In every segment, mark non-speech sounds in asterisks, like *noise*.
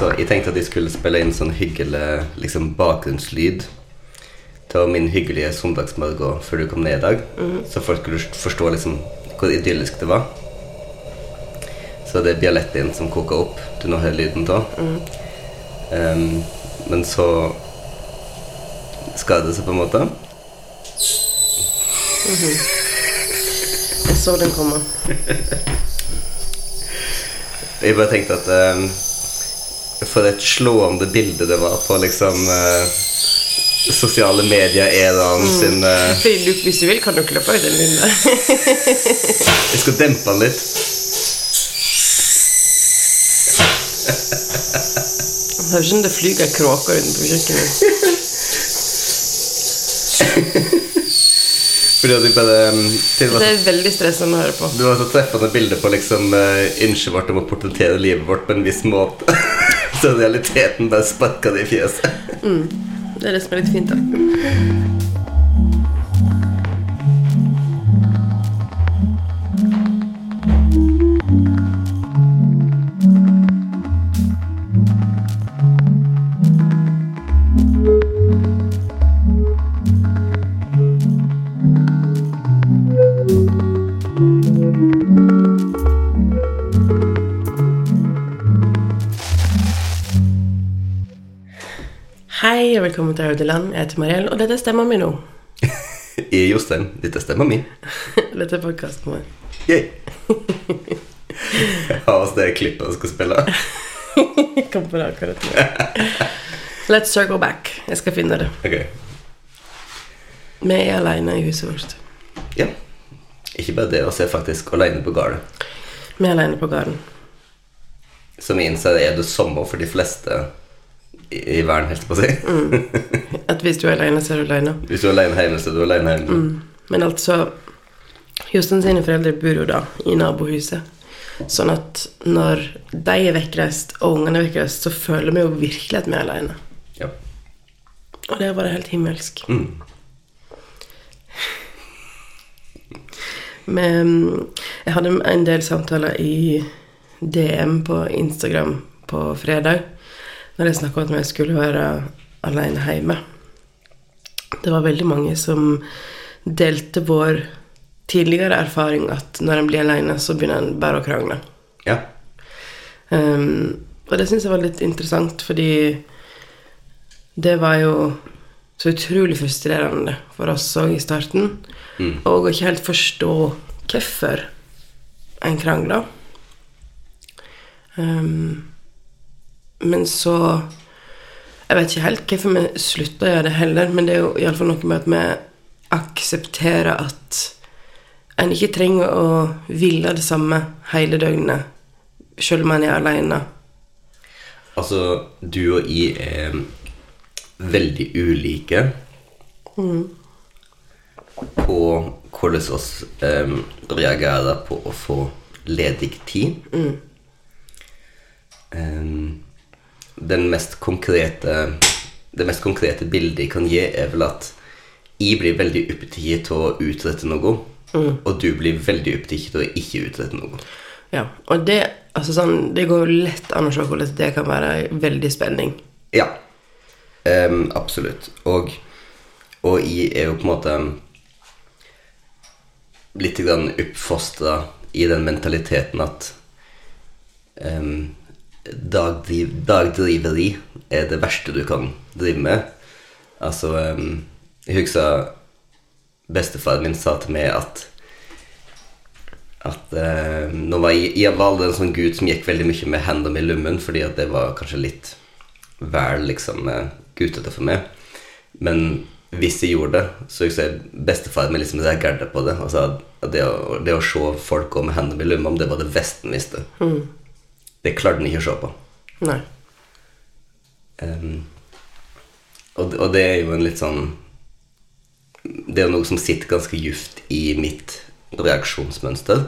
Så jeg tenkte at jeg skulle spille inn sånn hyggelig liksom, bakgrunnslyd til min hyggelige søndagsmorgen før du kom ned i dag. Så folk skulle forstå liksom hvor idyllisk det var. Så det er bjalletten som koker opp. Du nå hører lyden av. Um, men så skal det seg på en måte. Jeg så den komme. *laughs* Jeg bare tenkte at um, For et slående bilde det var på liksom uh, sosiale medier-æraen sin uh, *laughs* Fordi du, hvis du vil, kan du klippe ut den lyden der. Jeg skal dempe den litt. Det høres ut som det flyger kråker utenfor *laughs* kjøkkenet. Vi bare det var, Det er veldig stressende å høre på. det var så treffende bilde på liksom ønsket vårt om å portrettere livet vårt på en viss måte. *laughs* så realiteten bare sparka det i fjeset. Det er det som er litt fint, da. Velkommen til Audeland. Jeg heter Mariell, og dette er stemma mi nå. *laughs* I Jostein, dette er stemma mi. *laughs* Dette er podkasten vår. Yay. Ha oss det klippet jeg skal spille. Jeg *laughs* kom på det akkurat nå. Let's circle back. Jeg skal finne det. Ok. Vi er alene i huset vårt. Ja. Ikke bare det, vi er faktisk aleine på gården. Vi er alene på gården. Som jeg innser er det sommer for de fleste i, verden, helt på å si. At hvis du er alene, så er du alene. *laughs* Hvis du er alene hjemme, så er du alene hjemme. Men altså Jostein sine foreldre bor jo da i nabohuset. Sånn at når de er vekkreist, og ungene er vekkreist, så føler vi jo virkelig at vi er alene. Ja. Og det har vært helt himmelsk. Mm. *laughs* Men jeg hadde en del samtaler i DM på Instagram på fredag når jeg snakka om at jeg skulle være alene hjemme. Det var veldig mange som delte vår tidligere erfaring at når en blir alene, så begynner en bare å krangle. Ja. Um, og det syns jeg var litt interessant, fordi det var jo så utrolig frustrerende for oss òg i starten. Og å ikke helt forstå hvorfor en krangler. Um, men så Jeg vet ikke helt hvorfor vi slutta å gjøre det heller, men det er jo iallfall noe med at vi aksepterer at en ikke trenger å ville det samme hele døgnet, selv om en er aleine. Altså, du og jeg er veldig ulike på hvordan oss um, reagerer på å få ledig tid. Em, den mest konkrete Det mest konkrete bildet jeg kan gi, er vel at jeg blir veldig opptatt av å utrette noe, og du blir veldig opptatt av å ikke utrette noe. Ja, og det, altså sånn, det går jo lett an å se hvordan det kan være veldig spenning. Ja. um, absolutt. Og, og jeg er jo på en måte litt oppfostra i den mentaliteten at um, dagdriv, dagdriveri er det verste du kan drive med. Altså um, Jeg husker bestefaren min sa til meg at at uh, nå var jeg, jeg var en sånn gutt som gikk veldig mye med hendene i lommen, fordi at det var kanskje litt vel liksom eh, guttete for meg. Men hvis jeg gjorde det, så husker jeg bestefaren min liksom reagerte på det. Og det å, det å se folk gå med hendene i lommen, det var det Vesten visste. Det klarte han ikke å se på. Nei. Um, og, og det er jo en litt sånn Det er jo noe som sitter ganske djupt i mitt reaksjonsmønster.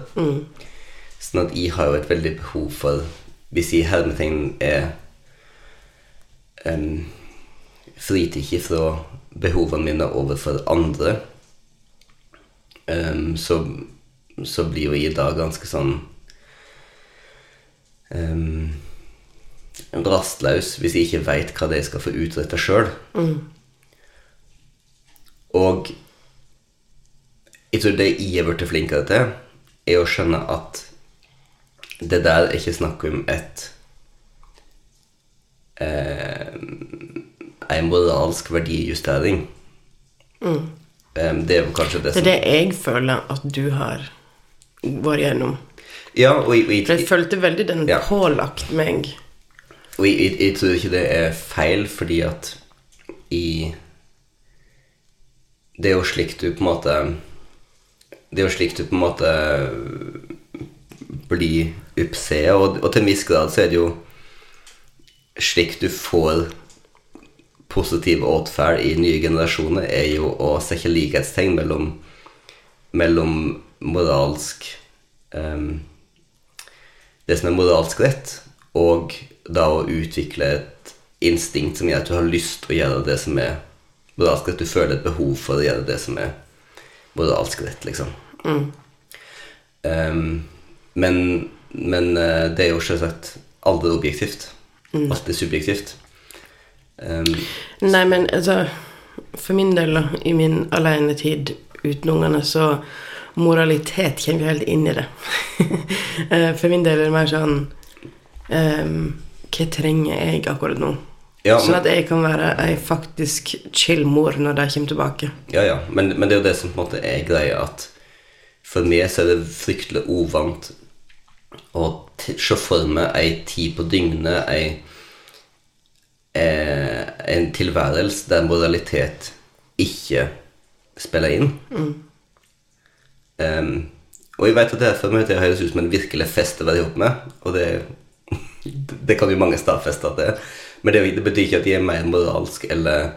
Sånn at jeg har jo et veldig behov for Hvis jeg i hermetegn er um, Fritatt fra behovene mine overfor andre, um, så, så blir jo jeg da ganske sånn em, rastløs hvis jeg ikke veit hva de skal få utretta sjøl. Og jeg tror det jeg er blitt flinkere til, er å skjønne at det der er ikke snakk om et eh, En moralsk verdijustering. Mm. det er kanskje det som Det er det jeg føler at du har vært gjennom. Ja, og og For jeg følte veldig den Ja. pålagt meg. Og jeg, jeg, tror ikke det er feil, fordi at i Det er jo slik du på en måte Det er jo slik du på en måte blir oppsett, og, og til en viss grad så er det jo slik du får positiv atferd i nye generasjoner, er jo å sette likhetstegn mellom, mellom moralsk ehm, det som er moralsk rett, og da å utvikle et instinkt som gjør at du har lyst til å gjøre det som er moralsk rett. Du føler et behov for å gjøre det som er moralsk rett, liksom. Ehm, men, men eh, det er jo selvsagt aldri objektivt. Alltid subjektivt. Um, Nei, men altså For min del, da, i min alenetid uten ungene, så Moralitet kommer jo helt inn i det. *laughs* Eh, For min del er det mer sånn um, Hva trenger jeg akkurat nå? Ja, Sånn at jeg kan være ei faktisk chill mor når de kommer tilbake. Ja, ja, men, men det er jo det som på en måte er greia, at for meg så er det fryktelig uvant å se for meg ei tid på dygnet, ei eh, En tilværelse der moralitet ikke spiller inn. Em, og jeg vet at det er for meg det høres ut som en virkelig fest å være sammen med, og det, *laughs* det kan jo mange stadfeste at det er. Men det, det betyr ikke at de er mer moralsk eller,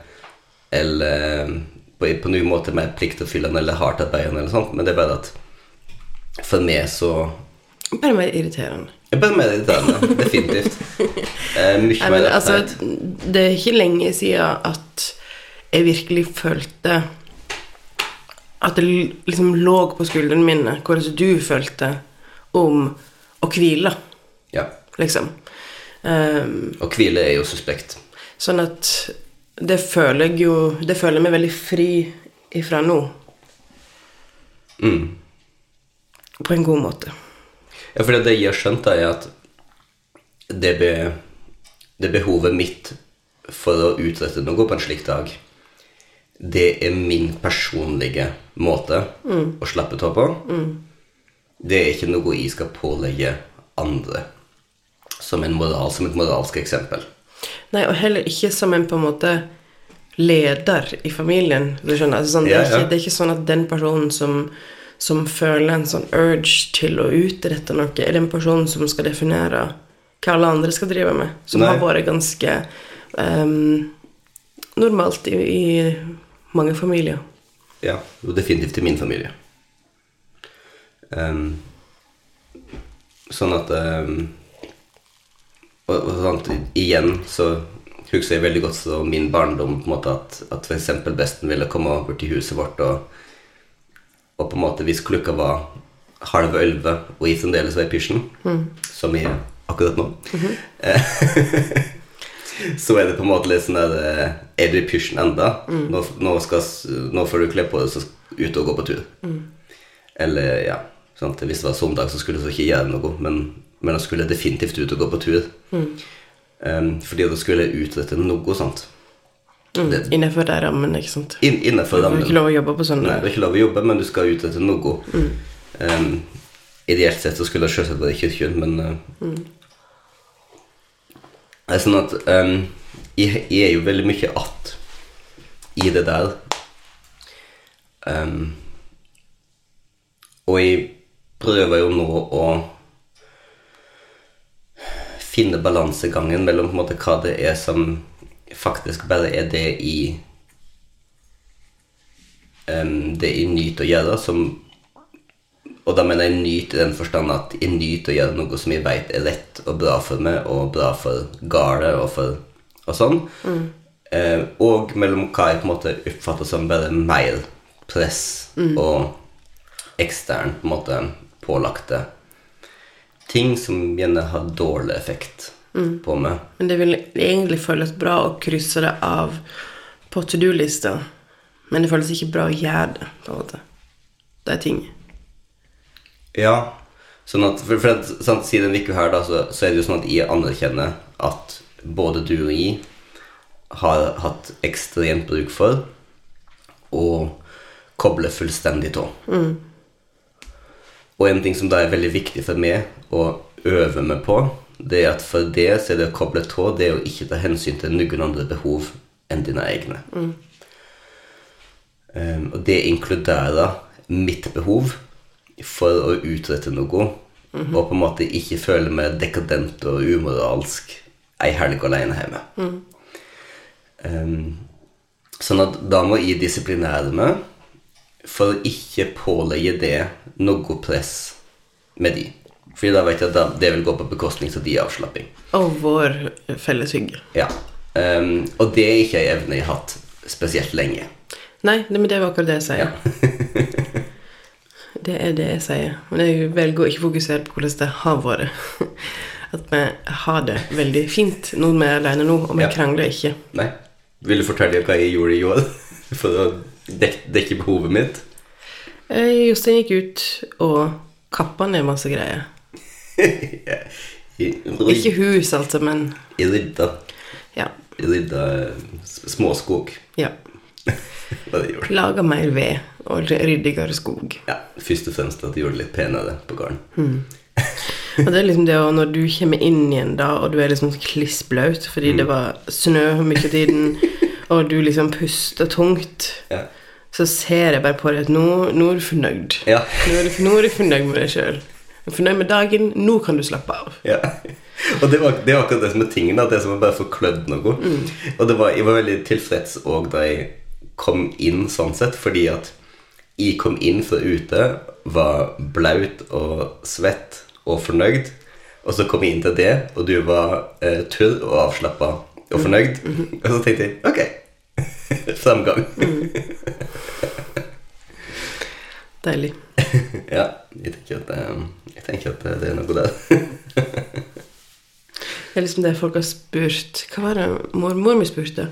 eller på, på noen måte mer pliktoppfyllende eller hardtarbeidende eller sånt, men det er bare at for meg så Bare mer irriterende. Er bare mer irriterende, definitivt. *laughs* Eh, mye Nei, mer altså, det er ikke lenge siden at jeg virkelig følte at det liksom lå på skuldrene mine hvordan du følte om å hvile, Ja. liksom. Og hvile er jo suspekt. sånn at det føler jeg jo Det føler jeg meg veldig fri ifra nå. Mm. På en god måte. Ja, for det jeg har skjønt, er at det, be, det behovet mitt for å utrette noe på en slik dag, det er min personlige måte å slappe av på. Det er ikke noe jeg skal pålegge andre som, en moral, som et moralsk eksempel. Nei, og heller ikke som en på en måte leder i familien. Du skjønner? Altså, sånn, det, er ikke, det er ikke sånn at den personen som, som føler en sånn urge til å utrette noe, er den personen som skal definere hva alle andre skal drive med. Som Nei. har vært ganske um, normalt i, i mange familier. Ja, og definitivt i min familie. Um, sånn at um, og, og sant, igjen så husker jeg veldig godt så min barndom på en måte at, at f.eks. besten ville komme over til huset vårt, og, og på en måte hvis klokka var halv elleve, og jeg fremdeles var i pysjen, som jeg er akkurat nå eh, *laughs* Så er det på en måte litt sånn der eh, Er du i pysjen enda? Nå, nå, skal, nå får du kle på deg så ut og gå på tur. Eller ja sant? Hvis det var søndag, så skulle du ikke gjøre noe, men, men jeg skulle definitivt ut og gå på tur. Um, fordi da skulle jeg utrette noe sånt. Det, Innenfor de rammene, ikke sant. In, innenfor Du får ikke lov å jobbe på Nei, du har ikke lov å jobbe, men du skal utrette noe. Um, ideelt sett så skulle jeg selvsagt vært i kirken, men uh, Er sånn at um, jeg, jeg er jo veldig mye att i det der. Um, og jeg prøver jo nå å finne balansegangen mellom på en måte hva det er som faktisk bare er det i um, det jeg nyter å gjøre, som Og da mener jeg nyt i den forstand at jeg nyter å gjøre noe som jeg vet er rett og bra for meg, og bra for gale og og sånn. Eh, og mellom hva jeg på en måte oppfatter som bare mer press og ekstern på en måte pålagte ting som gjerne har dårlig effekt på meg. Men det vil egentlig føles bra å krysse det av på to do-lista, men det føles ikke bra å gjøre det, på en måte. Det er ting. Ja, sånn at, for, for at sånn, Siden vi ikke her, da, så, så er det jo sånn at jeg anerkjenner at både du og jeg har hatt ekstremt bruk for å koble fullstendig av. Og en ting som da er veldig viktig for meg å øve meg på, det er at for det så er det å koble av, det er å ikke ta hensyn til noen andre behov enn dine egne. Um, og det inkluderer mitt behov for å utrette noe, og på en måte ikke føle meg dekadent og umoralsk ei helg alene hjemme. Um, sånn at da må jeg disiplinere meg for å ikke pålegge det noe press med de. Fordi da vet jeg at det vil gå på bekostning av de avslapping. Og vår felles hygge. Ja. Um, og det er ikke ei evne jeg har hatt spesielt lenge. Nei, men det var akkurat det jeg sier. *laughs* det er det jeg sier. Men jeg velger å ikke fokusere på hvordan det har vært. *laughs* At vi har det veldig fint når vi er alene nå, og vi Ja. krangler ikke. Nei. Vil du fortelle hva jeg gjorde i år *laughs* for å dekke, dekke behovet mitt? Eh, Jostein gikk ut og kappa ned masse greier. *laughs* ja. Ikke hus, altså, men I rydda. ja. I rydda eh, småskog. ja. Laga *laughs* mer ved og ryddigere skog. Ja, først og fremst at det gjorde det litt penere på gården. Og det er liksom det når du kommer inn igjen da, og du er liksom klissblaut fordi det var snø mye av tiden, *laughs* og du liksom puster tungt, Ja. så ser jeg bare på deg at nå, nå er du fornøyd. Ja. Nå er du, nå er du fornøyd med deg sjøl. Fornøyd med dagen. Nå kan du slappe av. Ja. *laughs* Og det var, det var akkurat det som er tingen, at det som bare få klødd noe. Og det var, jeg var veldig tilfreds òg da jeg kom inn sånn sett, fordi at jeg kom inn fra ute, var blaut og svett og fornøyd, og så kom jeg inn til det, og du var eh, tørr og avslappa og fornøyd. *laughs* Og så tenkte jeg ok, *laughs* framgang. Deilig. *laughs* ja, jeg tenker at, eh, jeg tenker at det er noe der. Det er liksom det folk har spurt. Hva var det mor, mor mi spurte?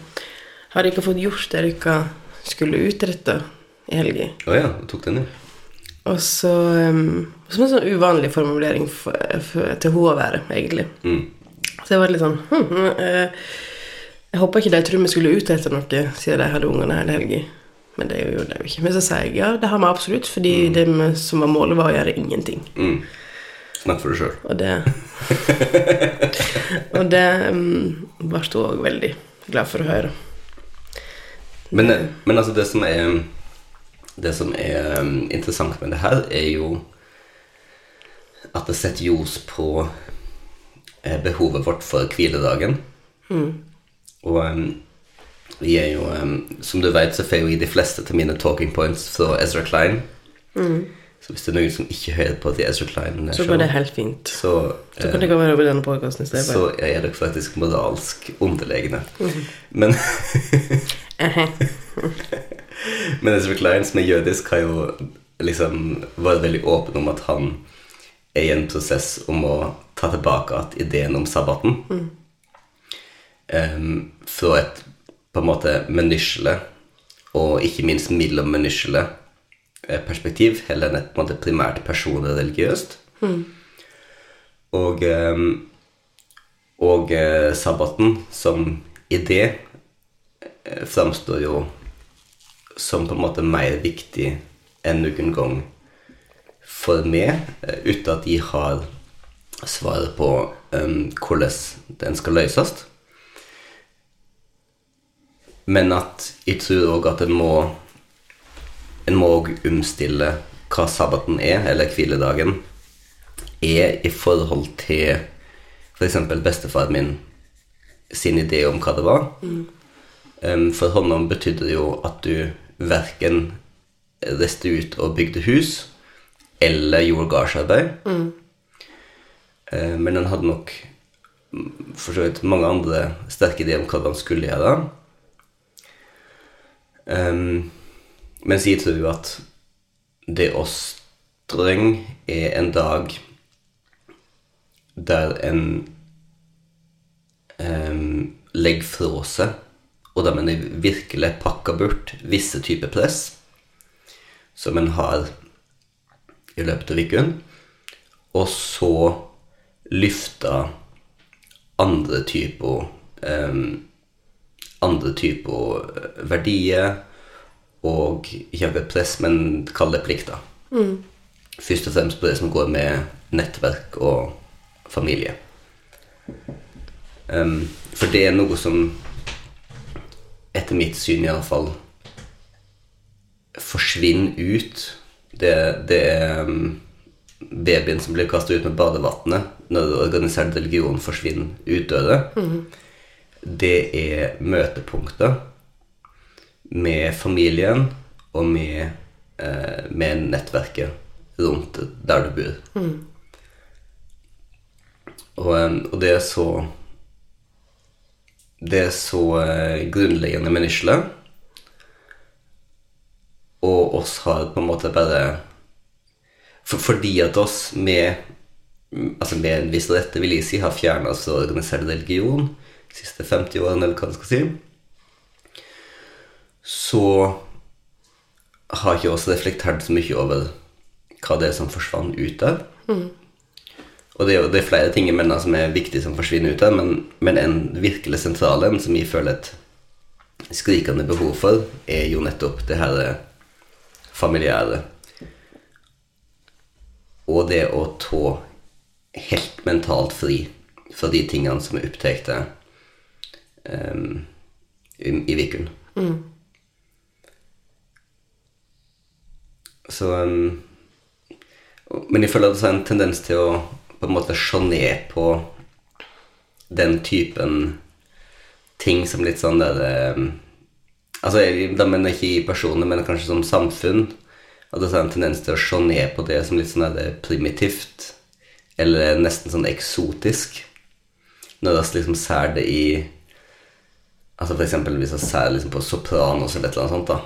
Har ikke fått gjort det dere skulle utrette i helga? Å ja, du tok den, ja. Og så um, Som en sånn uvanlig formulering for, for, til hun å være, egentlig. Mm. Så jeg var litt sånn hm, eh, Jeg håper ikke de tror vi skulle utrette noe siden de hadde ungene hele helga. Men det gjorde de jo ikke. Men så sier jeg ja, det har vi absolutt, fordi det med, som var målet, var å gjøre ingenting. Mm. Snakk for deg sjøl. Og det *laughs* Og det um, ble hun òg veldig glad for å høre. Men, men altså det som er Det som er um, interessant med det her, er jo at det setter ljos på eh, behovet vårt for hviledagen. Og um, vi er jo um, Som du vet, så får jeg de fleste til mine talking points fra Ezra Klein. Så hvis det er noen som ikke hører på The Ezra Klein Så går det helt fint. så, Så eh, kan dere være på denne podkasten i stedet. så er dere faktisk moralsk underlegne. Men Ehe. *laughs* Men Ezra Klein, som er jødisk, har jo liksom vært veldig åpen om at han er i en prosess om å ta tilbake at ideen om sabbaten. Em, fra et på en måte menysjele, og ikke minst mellom menysjele eh, perspektiv, heller enn et en primært personreligiøst. Og, em, og eh, sabbaten som idé framstår jo som på en måte mer viktig enn noen gang for meg, eh, uten at de har svaret på um, hvordan den skal løses. Men at jeg tror òg at en må En må òg omstille hva sabbaten er, eller hviledagen, er i forhold til f.eks. bestefaren min sin idé om hva det var. Um, for honom betydde det jo at du verken reiste ut og bygde hus eller gjorde gardsarbeid. Mm. men han hadde nok for så vidt mange andre sterke ideer om hva han skulle gjøre. Um, mens jeg tror jo at det å streng er en dag der en um, legger fra seg, og da mener jeg virkelig pakker bort visse typer press som en har i løpet av uken, og så løfter andre typer um, andre typer verdier og ikke akkurat press, men kall det plikter. Først og fremst på det som går med nettverk og familie. Um, for det er noe som etter mitt syn iallfall forsvinner ut. Det, det er um, babyen som blir kasta ut med badevannet når organisert religion forsvinner ut Mm. Det er møtepunkter med familien og med, eh, med nettverket rundt der du bor. Og, eh, og det er så Det så eh, grunnleggende menneskelige. Og oss har på en måte bare for, Fordi at oss med Altså med en viss rette, vil jeg si, har fjerna oss fra organisert religion de siste 50 årene, eller hva man skal si, så har ikke oss reflektert så mye over hva det er som forsvant ut der. Og det er jo det er flere ting i mennene som er viktige som forsvinner ut her, men, men en virkelig sentral en som jeg føler et skrikende behov for, er jo nettopp det her familiære. Og det å tå helt mentalt fri fra de tingene som er opptatt um, i, i Mm. Så um, Men jeg føler at det er en tendens til å på en måte se ned på den typen ting som litt sånn der um, Altså, da mener jeg ikke personer, men kanskje som samfunn. At det er en tendens til å se ned på det som litt sånn der primitivt. Eller nesten sånn eksotisk. Når vi liksom ser det i Altså for eksempel hvis vi ser liksom på Sopranos eller et eller annet sånt, da.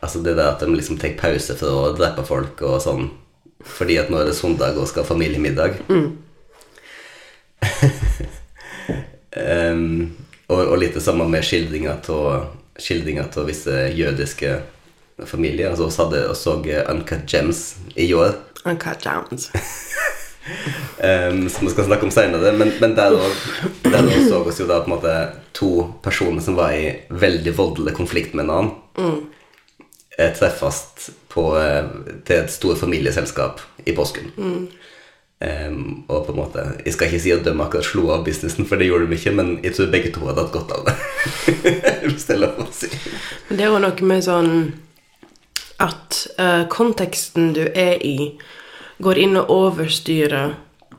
Altså det der at de liksom tar pause for å drepe folk og sånn. Fordi at nå er det søndag og skal ha familiemiddag. *laughs* Em, og, og litt det samme med skildringer av visse jødiske familier. Altså vi hadde og så Uncut Gems i år. Uncut Gems. *laughs* Um, som vi skal snakke om senere. Men, men der også, så oss jo da på en måte to personer som var i veldig voldelig konflikt med en annen. mm. Treffes på, eh, til et stort familieselskap i påsken. Um, og på en måte Jeg skal ikke si at de akkurat slo av businessen, for det gjorde de ikke, men jeg tror begge to hadde hatt godt av det. *laughs* Hvis det er lov å si. Men det er jo noe med sånn at uh, konteksten du er i, går inn og overstyrer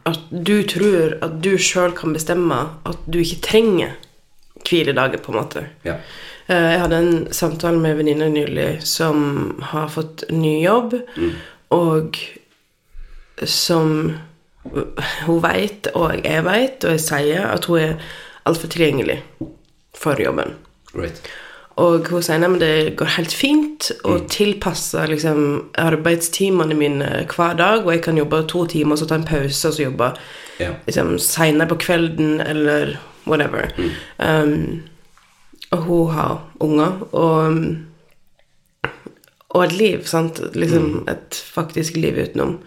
at du tror at du sjøl kan bestemme at du ikke trenger hviledager, på en måte. Ja. Eh, Jeg hadde en samtale med en venninne nylig som har fått ny jobb, og som hun veit, og jeg veit, og jeg sier at hun er altfor tilgjengelig for jobben. Right. Og hun sier at det går helt fint å tilpasse liksom, arbeidstimene mine hver dag, og jeg kan jobbe to timer, og så ta en pause, og så jobbe yeah. liksom, seinere på kvelden, eller whatever. Um, og hun har unger, og, og et liv, sant? Liksom et faktisk liv utenom.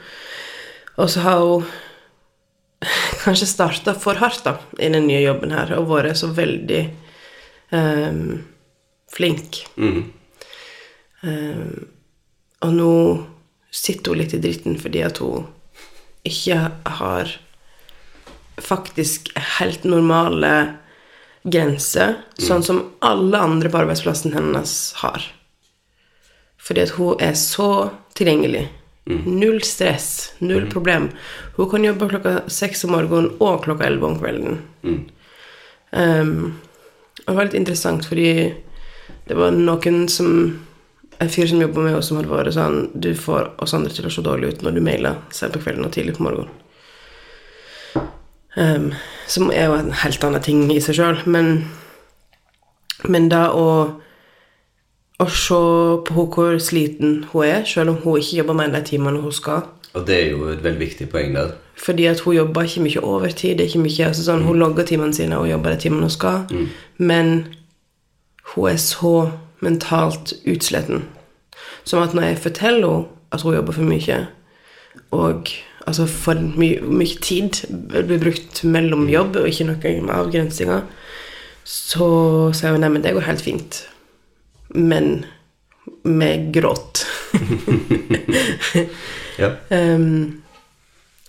Og så har hun *laughs* kanskje starta for hardt da, i den nye jobben her, og vært så veldig um, flink. Mm. Um, og nå sitter hun litt i dritten fordi at hun ikke har faktisk helt normale grenser, sånn som alle andre på arbeidsplassen hennes har. Fordi at hun er så tilgjengelig. Null stress, null problem. Hun kan jobbe klokka seks om morgenen og klokka elleve om kvelden. Um, det var litt interessant, fordi det var noen som En fyr som jobba med oss, som hadde vært sånn Du får oss andre til å se dårlig ut når du mailer sent på kvelden og tidlig på morgenen. Um, som er jo en helt annen ting i seg sjøl, men Men da å å se på hvor sliten hun er, selv om hun ikke jobber mer enn de timene hun skal, Og det er jo et veldig viktig poeng der. Fordi at hun jobber ikke mye overtid. det er ikke mye, altså sånn, Hun logger timene sine og jobber de timene hun skal. Men hun er så mentalt utsletten. Som at når jeg forteller henne at hun jobber for mye, og altså for my mye tid blir brukt mellom jobb og ikke noen avgrensninger avgrensinger, så sier hun nei, men det går helt fint. Men med gråt. *laughs* Ja. Um,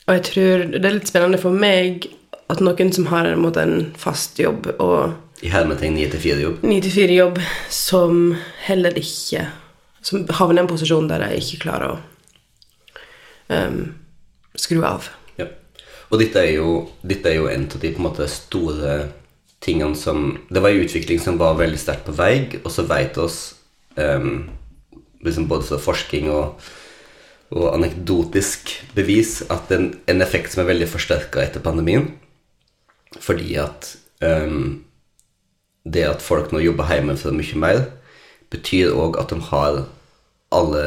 og jeg tror det er litt spennende for meg at noen som har en, måte, en fast jobb og I hermetegn 9-4-jobb. 9-4-jobb, som heller ikke Som havner i en posisjon der de ikke klarer å um, skru av. Ja. Og dette er, jo, dette er jo en av de på en måte store tingene som Det var en utvikling som var veldig sterkt på vei, og så veit oss um, liksom både fra forskning og, og anekdotisk bevis at en, en effekt som er veldig forsterka etter pandemien, fordi at um, det at folk nå jobber hjemme for mye mer, betyr òg at de har alle,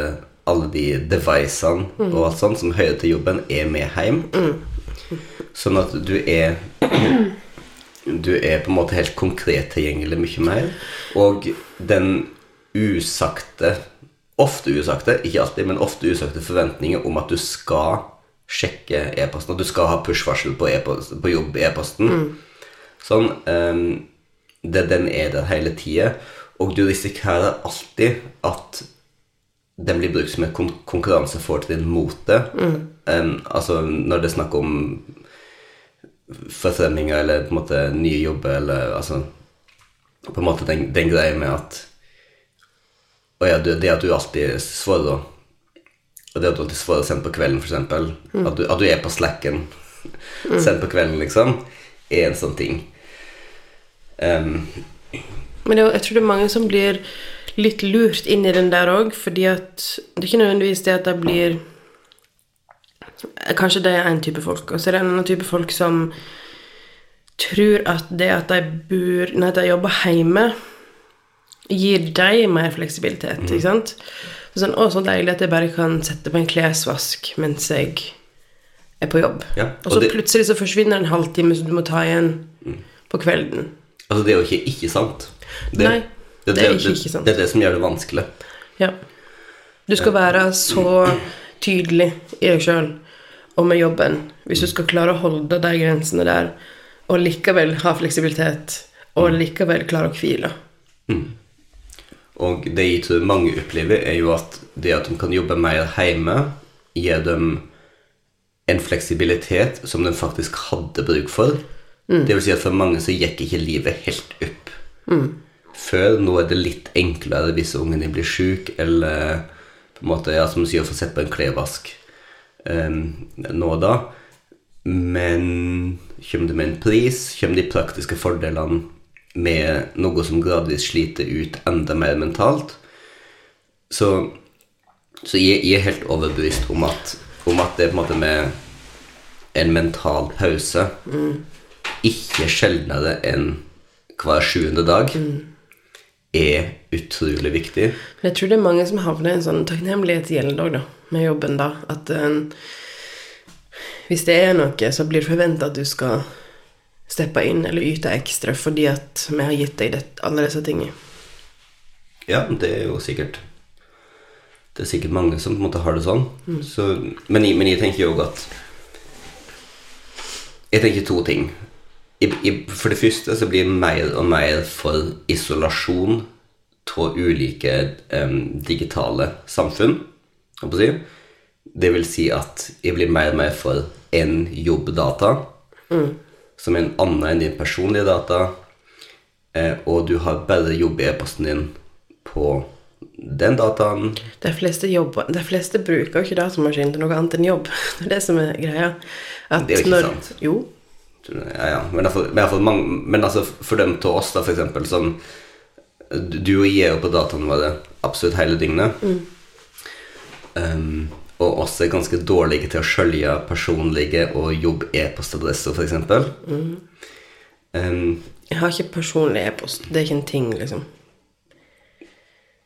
alle de devicene og alt sånt som hører til jobben, er med hjem. Sånn at du er *clears throat* Du er på en måte helt konkret tilgjengelig mye mer. Og den usagte Ofte usagte, ikke alltid, men ofte usagte forventninger om at du skal sjekke e-posten. At du skal ha push-varsel på, e på jobb-e-posten. Sånn. um, det, den er der hele tida. Og du risikerer alltid at den blir brukt som et kon konkurransefortrinn mot det. Em, altså når det er snakk om forfremminger eller på en måte nye jobber eller altså På en måte den, den greia med at Og ja, det, at du alltid svarer Og det at du alltid svarer sent på kvelden, f.eks. At, du, at du er på slacken sent på kvelden, liksom, er en sånn ting. Um. Men jeg tror det er mange som blir litt lurt inn i den der òg, fordi at det er ikke nødvendigvis det at de blir Kanskje det er en type folk, og så er det en annen type folk som tror at det at de bor Nei, at de jobber hjemme, gir dem mer fleksibilitet, ikke sant? Sånn, å, så deilig at jeg bare kan sette på en klesvask mens jeg er på jobb. Ja, og og så det- plutselig så forsvinner en halvtime som du må ta igjen på kvelden. Altså, det er jo ikke ikke sant. Nei, det er ikke ikke. Det er det som gjør det vanskelig. Ja. Du skal være så tydelig i deg sjøl og med jobben hvis du skal klare å holde de grensene der, og likevel ha fleksibilitet, og likevel klare å hvile. Og det jeg tror mange opplever, er jo at det at de kan jobbe mer hjemme, gir dem en fleksibilitet som de faktisk hadde bruk for. Det vil si at for mange så gikk ikke livet helt opp. Før nå er det litt enklere hvis ungen blir syk, eller på en måte, ja, som du sier, å få sett på en klesvask um, nå og da. Men kommer det med en pris? Kommer de praktiske fordelene med noe som gradvis sliter ut enda mer mentalt? Så, så jeg, jeg er helt overbevist om at, om at det på en måte med en mental pause ikke sjeldnere enn hver sjuende dag er utrolig viktig. Men jeg tror det er mange som havner i en sånn takknemlighetsgjeld òg, da, med jobben, da. At um, hvis det er noe, så blir det forventa at du skal steppe inn eller yte ekstra fordi at vi har gitt deg det, alle disse tingene. Ja, det er jo sikkert Det er sikkert mange som på en måte har det sånn. Så, men, men jeg tenker jo òg at Jeg tenker to ting. I, i, for det første så blir jeg mer og mer for isolasjon av ulike um, digitale samfunn. si. Det vil si at jeg blir mer og mer for en jobbdata, som er en annen enn din personlige data, eh, og du har bare jobb-e-posten din på den dataen. De fleste, jobber, de fleste bruker jo ikke datamaskin til noe annet enn jobb. *laughs* Det er det som er greia. At Det er jo ikke når, sant. Jo. Ja, ja. Men, derfor, men, derfor mange, men altså for dem til oss, da, for eksempel, som Du og jeg er jo på dataene våre absolutt hele dygnet. Um, og oss er ganske dårlige til å skjølge personlige og jobb-e-postadresser, f.eks. Mm. Um, Jeg har ikke personlig e-post. Det er ikke en ting, liksom.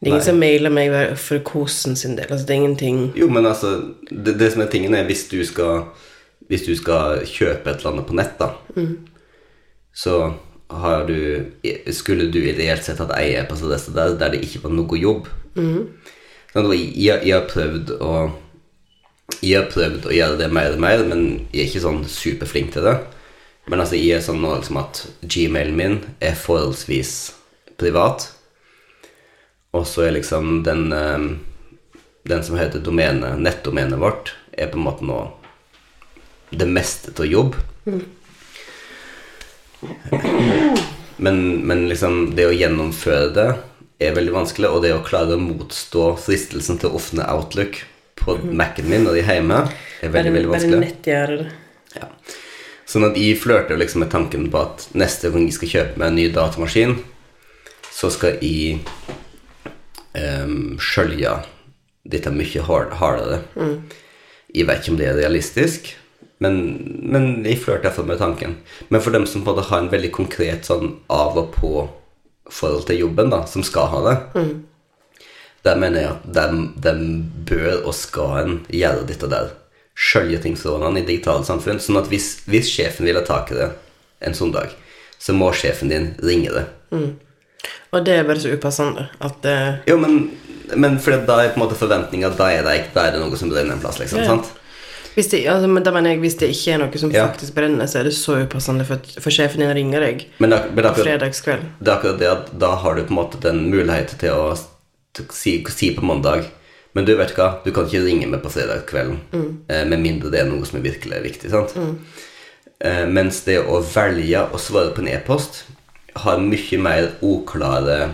Det er ingen Nei. som mailer meg for kosen sin del. Altså, det er ingenting Jo, men altså, det, det som er tingen er hvis du skal Hvis du skal kjøpe et eller annet på nett, da, så har du Skulle du ideelt sett hatt ei e-postadresse der der det ikke var noe jobb. Sånn, jeg, jeg har prøvd å Jeg har prøvd å gjøre det mer og mer, men jeg er ikke sånn superflink til det. Men altså, jeg er sånn nå liksom at gmailen min er forholdsvis privat. Og så er liksom den eh, Den som heter domene, nettdomenet vårt, er på en måte nå det meste til jobb. Men, men liksom det å gjennomføre det er veldig vanskelig, og det å klare å motstå fristelsen til å åpne Outlook på Mac-en min når jeg er hjemme, er veldig, veldig vanskelig. Bare. Ja. Sånn at jeg flørter liksom med tanken på at neste gang jeg skal kjøpe meg en ny datamaskin, så skal jeg um, skjølge dette mye hard, hardere. Jeg vet ikke om det er realistisk, men, men jeg flørter iallfall med tanken. Men for dem som på en måte har en veldig konkret sånn av og på forhold til jobben, da, som skal ha det, der mener jeg at dem, dem bør og skal en gjøre dette der. Skjølge tingsrådene i digitale samfunn. Sånn at hvis, hvis sjefen vil ha tak i det en sånn dag, så må sjefen din ringe det. Og det er bare så upassende at det Jo, men, men for da er på en måte forventninga Da da er det noe som brenner en plass, liksom. Ja. sant? Hvis det, altså, men da mener jeg hvis det ikke er noe som Ja. faktisk brenner, så er det så upassende for, for sjefen din ringer deg Men, da, men er på fredagskveld. det er akkurat det at da har du på en måte den muligheten til å si, si på mandag Men du vet hva, du kan ikke ringe meg på fredag kvelden eh, med mindre det er noe som er virkelig viktig. sant? Mm. mens det å velge å svare på en e-post har mye mer uklare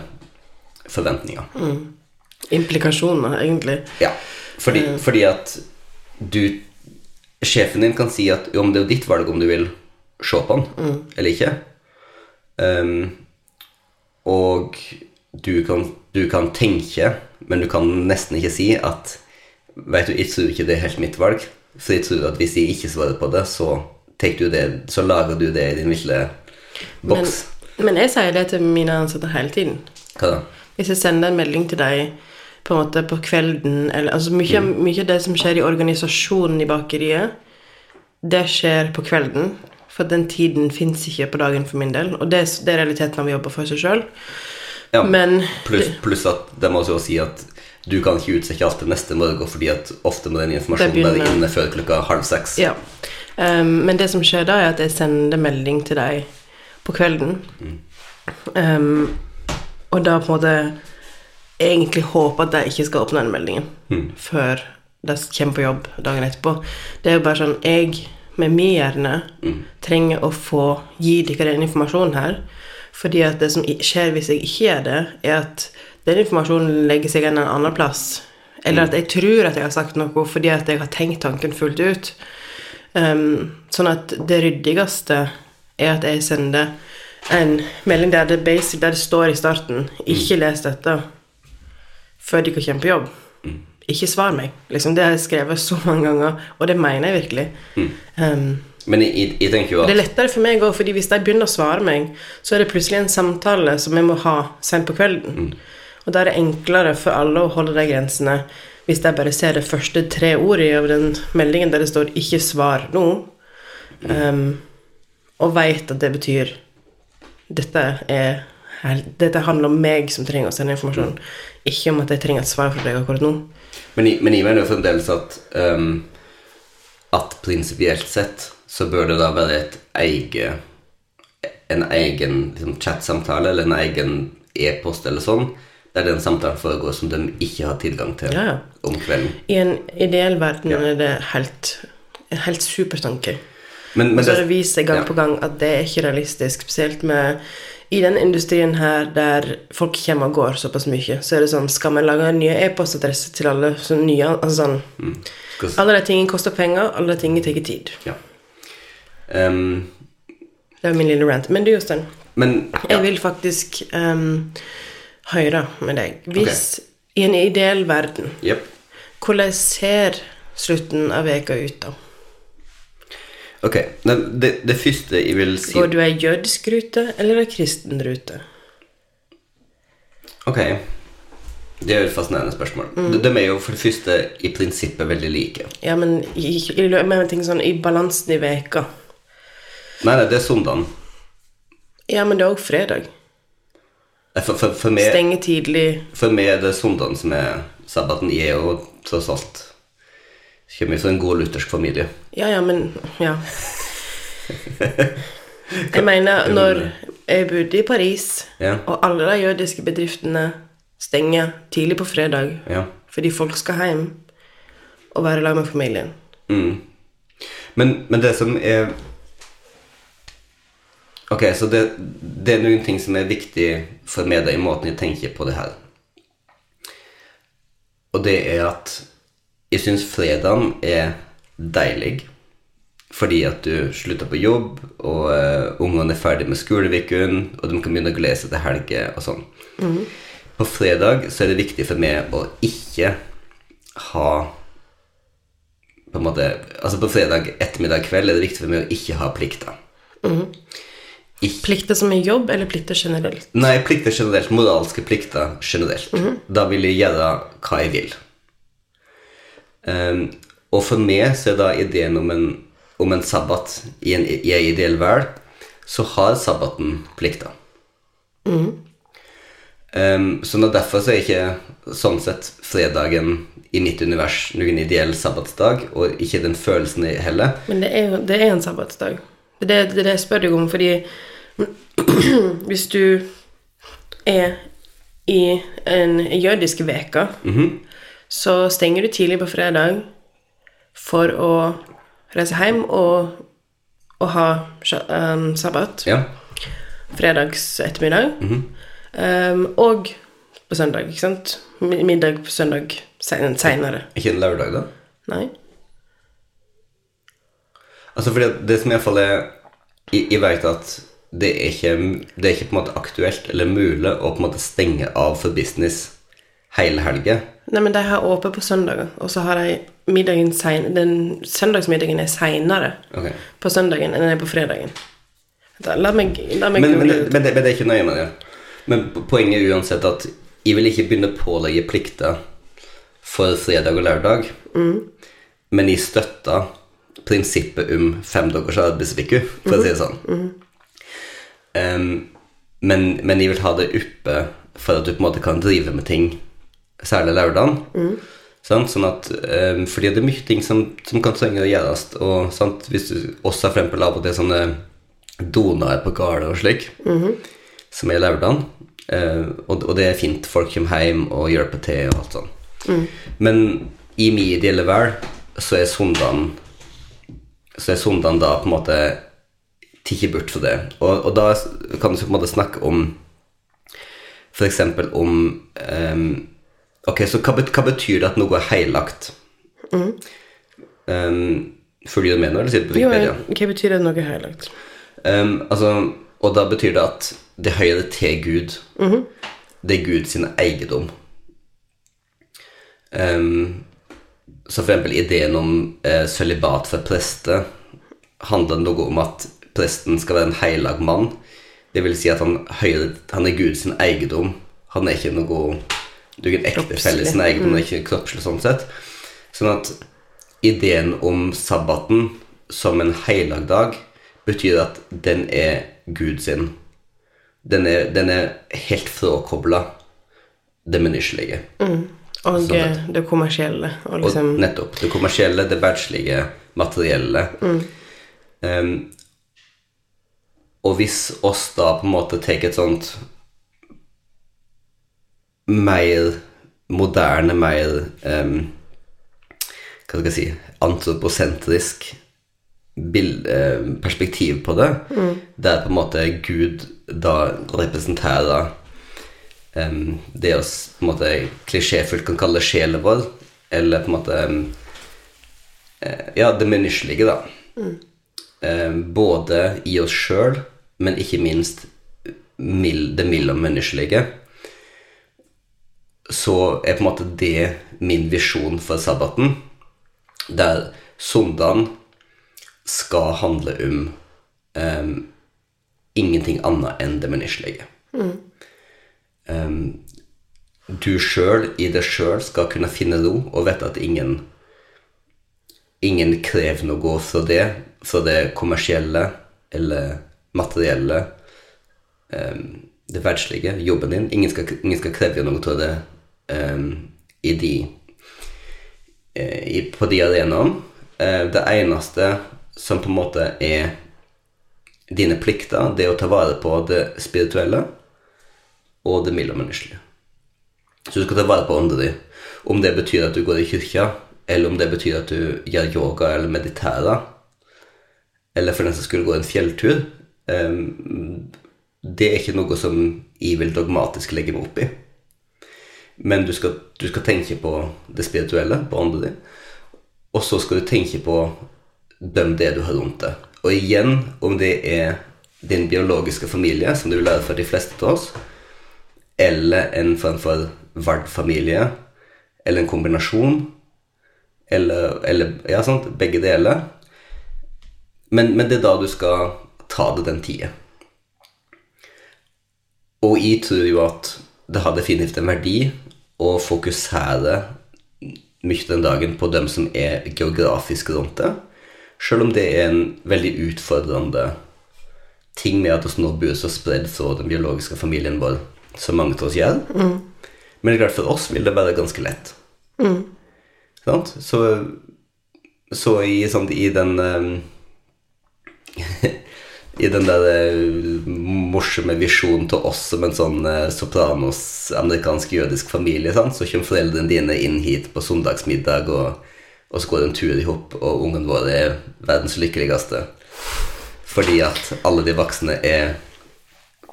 forventninger. Implikasjoner, egentlig. Ja, fordi, fordi at du Sjefen din kan si at jo, men det er jo ditt valg om du vil se på den eller ikke. Um, og du kan, du kan tenke, men du kan nesten ikke si at Veit du, jeg tror ikke det er helt mitt valg. For jeg tror at hvis jeg ikke svarer på det, så, du det, så lager du det i din lille Men, boks. men jeg sier det til mine ansatte hele tiden. Hva da? Hvis jeg sender en melding til deg på en måte på kvelden eller, altså mye, mye av det som skjer i organisasjonen i bakeriet, det skjer på kvelden. For den tiden fins ikke på dagen for min del. Og det, er- det er realiteten av vi jobber for seg sjøl. Ja, Pluss plus at det må også si at du kan ikke utsette alt til neste morgen, fordi at ofte må den informasjonen være inne før klokka halv seks. Ja. Um, men det som skjer da, er at jeg sender melding til deg på kvelden. Um, og da på en måte egentlig håper at jeg ikke skal åpne den meldingen før de kommer på jobb dagen etterpå. Det er jo bare sånn Jeg, med min hjerne, trenger å få gi dere den informasjonen her. Fordi at det som skjer hvis jeg ikke gjør det, er at den informasjonen legger seg en annen plass. Eller at jeg tror at jeg har sagt noe fordi at jeg har tenkt tanken fullt ut. Um, sånn at det ryddigste er at jeg sender en melding der det, basic, der det står i starten 'Ikke les dette før de kan komme på jobb'. Ikke svar meg. Liksom, det har jeg skrevet så mange ganger, og det mener jeg virkelig. Um, Men jeg, jeg, tenker jo at det er lettere for meg òg, fordi hvis de begynner å svare meg, så er det plutselig en samtale som jeg må ha sent på kvelden. Og da er det enklere for alle å holde de grensene hvis de bare ser det første tre ordet av den meldingen der det står 'ikke svar nå', um, og veit at det betyr dette er dette handler om meg som trenger å sende informasjon, ikke om at jeg trenger et svar fra deg akkurat nå. Men men jeg mener jo fremdeles at um, At prinsipielt sett så bør det da være et eget En egen liksom, chatsamtale eller en egen e-post eller sånn, der den samtalen foregår som de ikke har tilgang til Ja, ja. om kvelden. I en ideell verden Ja. er det helt, en helt supertanke. Men, men så det, det viser gang på gang at det er ikke realistisk. Spesielt med i den industrien her der folk kommer og går såpass mye, så er det sånn Skal vi lage nye e-postadresser til alle? Så nye, altså sånn skal, Alle de tingene koster penger, alle de tingene tar tid. ja. Um, Det var min lille rant. Men du, Jostein, ja. jeg vil faktisk um, høre med deg. Hvis i en ideell verden, yep. hvordan ser slutten av veka ut da? Ok, det, det, første jeg vil si Går du ei jødsk rute eller ei kristen rute? Ok. Det er jo et fascinerende spørsmål. De, de er jo for det første i prinsippet veldig like. Ja, men i, i, i, sånn, i balansen i veka. Nei, nei, det er søndagen. Ja, men det er òg fredag. For, for, for, meg, Stenge tidlig. for meg er det søndagen som er sabbaten. Jeg er jo tross alt Kommer fra en god luthersk familie. Ja, ja, men Ja. Jeg mener, *laughs* når jeg bodde i Paris, Ja. og alle de jødiske bedriftene stenger tidlig på fredag Ja. fordi folk skal hjem og være sammen med familien Mm. Men, men det som er Ok, så det, det er noen ting som er viktig for meg i måten jeg tenker på det her. Og det er at jeg syns fredagen er deilig. Fordi at du slutter på jobb, og uh, ungene er ferdig med skoleuken, og de kan begynne å glede seg til helger og sånn. På fredag så er det viktig for meg å ikke ha på en måte, altså på fredag ettermiddag kveld er det viktig for meg å ikke ha plikter. Ikke, Plikter som er jobb, eller plikter generelt? nei, plikter generelt, moralske plikter generelt. Da vil jeg gjøre hva jeg vil. Ehm, og for meg så er da ideen om en, om en sabbat i en, i en ideell verden, så har sabbaten plikter. Ehm, så derfor så er ikke sånn sett fredagen i mitt univers noen ideell sabbatsdag, og ikke den følelsen heller. Men det er det er en sabbatsdag. Det er det, det, jeg spør deg om, fordi *clears throat* hvis du er i en jødisk veke, så stenger du tidlig på fredag for å reise hjem og, og ha um, sabbat. Ja. fredags ettermiddag. um, og på søndag, ikke sant? Middag på søndag seinere. Ikke en lørdag, da? Nei? Altså fordi det som iallfall er Jeg, jeg vet at det er, ikke, det er ikke på en måte aktuelt eller mulig å på en måte stenge av for business hele helga. Nei, men de har åpent på søndager, og så har de middagen sen, den søndagsmiddagen er seinere okay. på søndagen enn den er på fredagen. Da, la meg, la meg Men, men, det- men, det, men det er ikke nøye med det. Men poenget er uansett at jeg vil ikke begynne å pålegge plikter for fredag og lørdag, men jeg støtter prinsippet om fem dagers arbeidsuke, for å si det sånn. Em, men, men jeg vil ha det oppe for at du på en måte kan drive med ting, særlig lørdagen. Sant? Sånn at, um, fordi det er mye ting som, som kan trenge å gjøres. Og sant? hvis du også for eksempel av og til sånne donaer på gårder og slik, som er lørdagen, uh, og, og det er fint, folk kommer hjem og på te og alt sånn. Men i min ideelle verden så er søndagen så er søndagen da på en måte tatt bort for det. Og, og da kan du på en måte snakke om eksempel om ehm, Ok, så hva, hva betyr det at noe er heilagt? Um, Følger du med nå, eller sitter du på Jo, Wikipedia? hva betyr det at noe høylagt? Um, altså, og da betyr det at det høyere til Gud. Det er Guds sin eiendom. Um, så for eksempel ideen om eh, sølibat for prester handler noe om at presten skal være en heilag mann. Det vil si at han, høyre, han er Guds sin eiendom. Han er ikke noe noen ikke en ekte han men ikke kroppslig sånn sett. Sånn at ideen om sabbaten som en heilag dag betyr at den er Gud sin. Den er, den er helt frakobla det menneskelige. Og Sånn det kommersielle. Og Og liksom nettopp. Det kommersielle, det verdslige, materielle. Um, og hvis oss da på en måte tar et sånt mer moderne, mer um, Hva skal jeg si Antroposentrisk bild, perspektiv på det, der på en måte Gud da representerer um, det oss på en måte klisjéfullt kan kalle sjelen vår, eller på en måte eh, Ja, det menneskelige, da. Em, både i oss sjøl, men ikke minst det mellommenneskelige. Så er på en måte det min visjon for sabbaten, der søndagen skal handle om um, ingenting annet enn det menneskelige. Em, du sjøl i deg sjøl skal kunne finne ro og vite at ingen ingen krever noe fra det, fra det kommersielle eller materielle, um, det verdslige, jobben din. Ingen skal, ingen skal kreve noe av det um, i de, uh, i, på de arenaene. Uh, det eneste som på en måte er dine plikter, det er å ta vare på det spirituelle og det mellommenneskelige. Så du skal ta vare på ånden din. Om det betyr at du går i kirka, eller om det betyr at du gjør yoga eller mediterer, eller for den som skulle gå en fjelltur um, Det er ikke noe som jeg vil dogmatisk legge meg opp i. Men du skal, du skal tenke på det spirituelle, på ånden din. Og så skal du tenke på dem det du har rundt deg. Og igjen, om det er din biologiske familie, som du vil lære for de fleste av oss, eller en form for vardfamilie, eller en kombinasjon, eller, eller Ja, sant, begge deler. Men, men, det er da du skal ta det den tida. Og jeg tror jo at det har definitivt en verdi å fokusere mye den dagen på dem som er geografisk rundt det, Selv om det er en veldig utfordrende ting med at vi nå bor så spredd fra den biologiske familien vår som mange av oss gjør. Mm. Men det er klart for oss vil det være ganske lett. Mm. Så, så i, sånn, i den um, *laughs* I den der uh, morsomme visjonen til oss som en sånn uh, sopranos amerikansk jødisk familie, sant? så kommer foreldrene dine inn hit på søndagsmiddag, og, og så går en tur i hop, og ungen vår er verdens lykkeligste. Fordi at alle de voksne er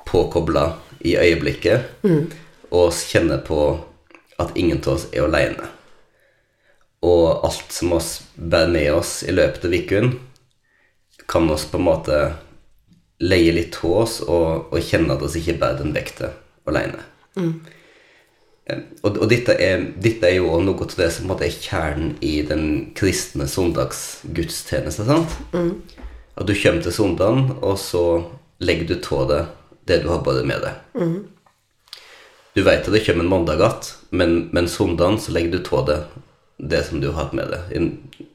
påkobla i øyeblikket mm. og kjenner på at ingen av oss er aleine. Og alt som oss bærer med oss i løpet av uken, kan oss på en måte leie litt hos oss og, og kjenne at oss ikke bærer den vekta aleine. Mm. Og, og dette, er, dette, er, jo noe av det som er kjernen i den kristne søndagsgudstjenesten. Mm. At du kommer til søndagen, og så legger du av det det du har båret med deg. Mm. Du vet at det kommer en mandag igjen, men, men søndagen så legger du av det det som du har hatt med deg.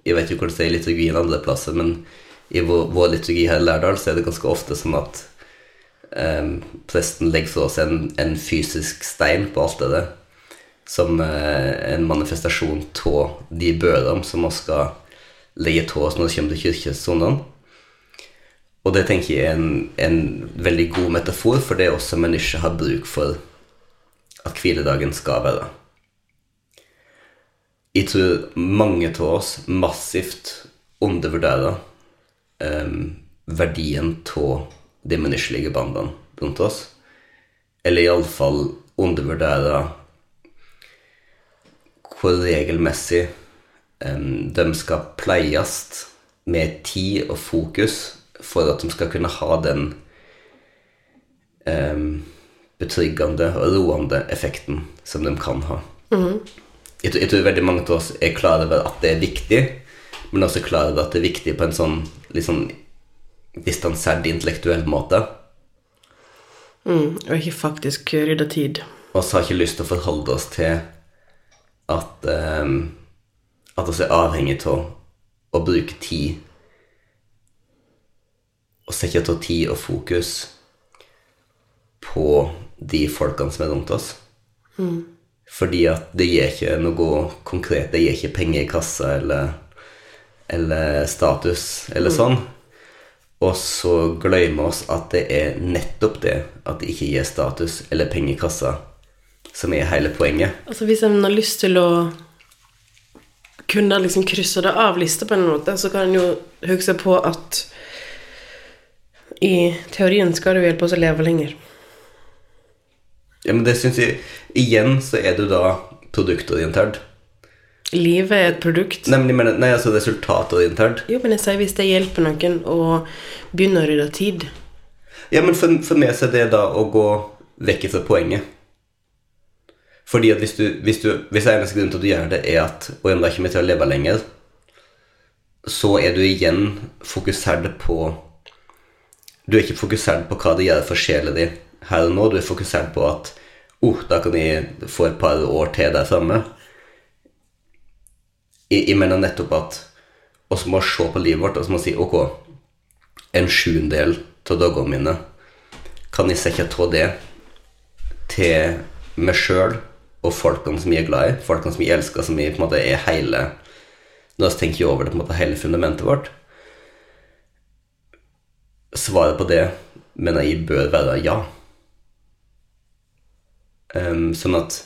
Jeg vet ikke hvordan det er i liturgien andre plasser, men i vår, liturgi her i Lærdal så er det ganske ofte sånn at eh, presten legger fra seg en, en, fysisk stein på alteret som eh, en manifestasjon av de bødene som vi skal legge av oss når det kommer til kirkesonene. Og det tenker jeg er en, en, veldig god metafor for det også ikke har bruk for at hviledagen skal være. Jeg tror mange av oss massivt undervurderer um, verdien av de menneskelige bandene rundt oss. Eller iallfall undervurdere hvor regelmessig um, de skal pleies med tid og fokus for at de skal kunne ha den um, betryggende og roende effekten som de kan ha. Mm. Jeg, jeg, tror veldig mange av oss er klar over at det er viktig, men også klar over at det er viktig på en sånn litt sånn distansert intellektuell måte. Mm, og ikke faktisk rydde tid. Og så har ikke lyst til å forholde oss til at um, At vi er avhengig av å bruke tid og sette av tid og fokus på de folkene som er rundt oss. Mm. Fordi at det gir ikke noe konkret. Det gir ikke penger i kassa eller, eller status eller mm. sånn. Og så glemmer oss at det er nettopp det at det ikke gir status eller penger i kassa, som er hele poenget. Altså Hvis en har lyst til å kunne liksom krysse det av lista på en måte, så kan en jo huske på at i teorien skal det jo hjelpe oss å leve lenger. Ja, men det syns jeg Igjen så er du da produktorientert. Livet er et produkt. Nemlig, men, nei, altså internt. Jo, men jeg sier hvis det hjelper noen å begynne å rydde tid. Ja, men for, for meg så er det da å gå vekk fra poenget. Fordi at hvis du, hvis du Hvis eneste grunn til at du gjør det, er at Og da kommer til å leve lenger, så er du igjen fokusert på Du er ikke fokusert på hva det gjør for sjela di her og nå. Du er fokusert på at oh, da kan jeg få et par år til der framme. Jeg, mener nettopp at vi må se på livet vårt og så må si ok, en sjuendedel av dagene mine kan jeg sette av det til meg sjøl og folkene som jeg er glad i, folkene som jeg elsker, som jeg på en måte er hele Når vi tenker over det, på en måte hele fundamentet vårt. Svaret på det mener jeg bør være ja. Um, sånn at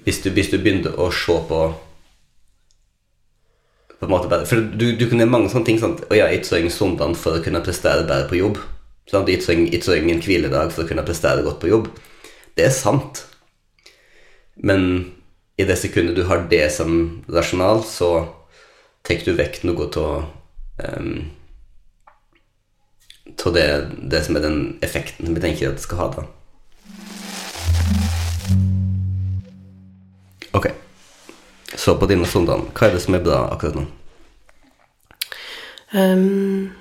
hvis du, hvis du begynner å se på på en måte bare, For du, du kunne mange sånne ting. Sant? Og jeg ingen søndag for å kunne prestere bedre på jobb. Sant? så trenger, jeg trenger en hviledag for å kunne prestere godt på jobb. Det er sant. Men i det sekundet du har det som rasjonal, så tar du vekk noe av um, det, det, som er den effekten vi tenker at det skal ha, da. Ok. Så på dine sondager, hva er det som er bra akkurat nå? Um,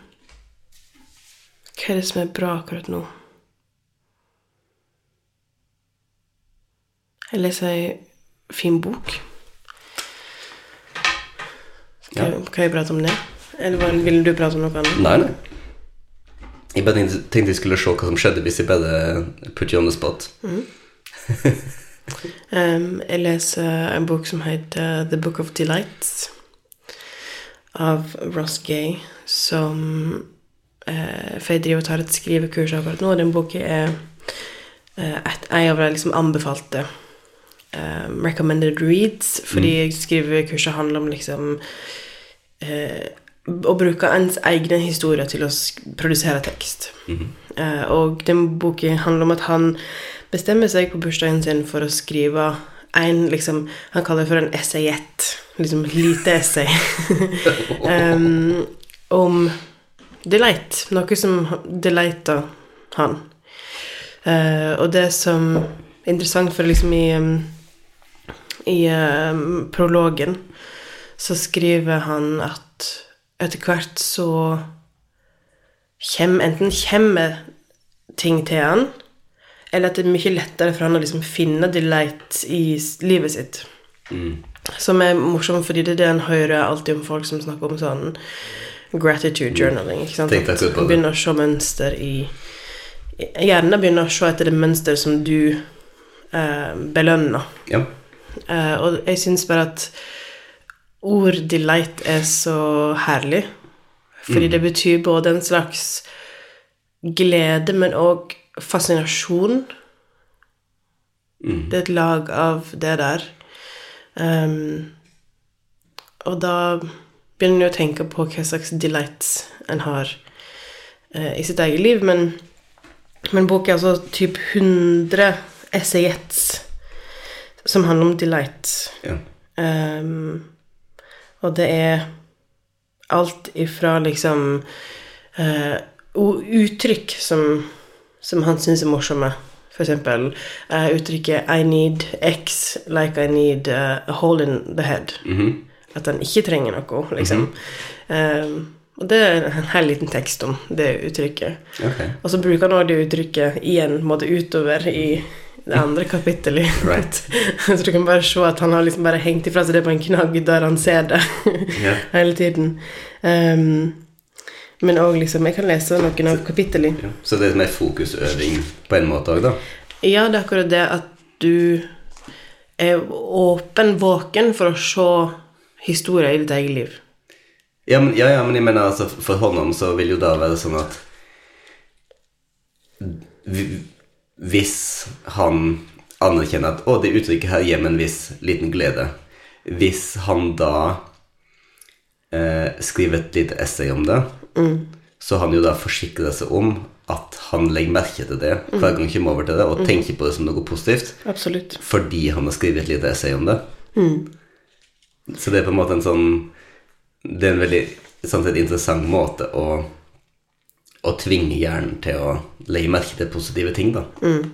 hva er det som er bra akkurat nå? Jeg leser ei fin bok. Skal, ja. Kan jeg prate om det? Eller ville du prate om noe annet? Nei, nei. Jeg bare tenkte jeg skulle se hva som skjedde hvis jeg bare put you on the spot. Mm. *laughs* um, jeg leser en bok som heter The Book of Delights av Ross Gay, som uh, For jeg driver og tar et skrivekurs akkurat nå, og den boka er uh, et, en av de liksom anbefalte um, recommended reads, fordi mm. skrivekurset handler om liksom uh, å bruke ens egne historier til å produsere tekst. Mm -hmm. uh, og den boken handler om at han bestemmer seg på bursdagen sin for å skrive en liksom, Han kaller det for en essayett. Liksom et lite essay. *laughs* um, om delight. Noe som delighter han. Uh, og det som er interessant for liksom i, um, i um, prologen så skriver han at etter hvert så kjem, Enten kommer ting til han, eller at det er mye lettere for han å liksom finne delight i livet sitt. Mm. Som er morsomt, fordi det er det en hører alltid om folk som snakker om sånn gratitude journaling. ikke sant? At du begynner å se mønster i Gjerne begynner å se etter det mønster som du eh, belønner. Ja. Eh, og jeg syns bare at ord delight er så herlig. Fordi mm. det betyr både en slags glede, men òg fascinasjon. Mm. Det er et lag av det der. Um, og da begynner en å tenke på hva slags delights en har uh, i sitt eget liv. Men, men boka er altså typ 100 essayettes som handler om delight. Ja. Um, og det er alt ifra liksom uh, uttrykk som, som han syns er morsomme. Eksempel uh, uttrykket 'I need X like I need uh, a hole in the head'. Mm -hmm. At han ikke trenger noe, liksom. Mm -hmm. og det er en hel liten tekst om det uttrykket. Okay. Og så bruker han også det uttrykket igjen måte utover i det andre *laughs* kapittelet. Right. *laughs* så du kan bare se at han har liksom bare hengt ifra seg det på en knagg der han ser det *laughs* hele tiden. Um, men òg liksom Jeg kan lese noen av kapitlene. Ja. Så det er mer fokusøving på en måte òg, da? Ja, det er akkurat det at du er åpen, våken for å se historier i ditt eget liv. Ja men, ja, ja, men jeg mener altså for Håndom så vil jo da være sånn at hvis han anerkjenner at 'Å, det uttrykket her gir meg en viss liten glede', hvis han da eh, skriver et lite essay om det, mm. så han jo da forsikrer seg om at han legger merke til det hver gang han kommer over til det, og tenker på det som noe positivt. Absolutt. Fordi han har skrevet et lite essay om det. Mm. Så det er på en måte en sånn Det er en veldig sånn sett interessant måte å å tvinge hjernen til å legge merke til positive ting, da. Mm.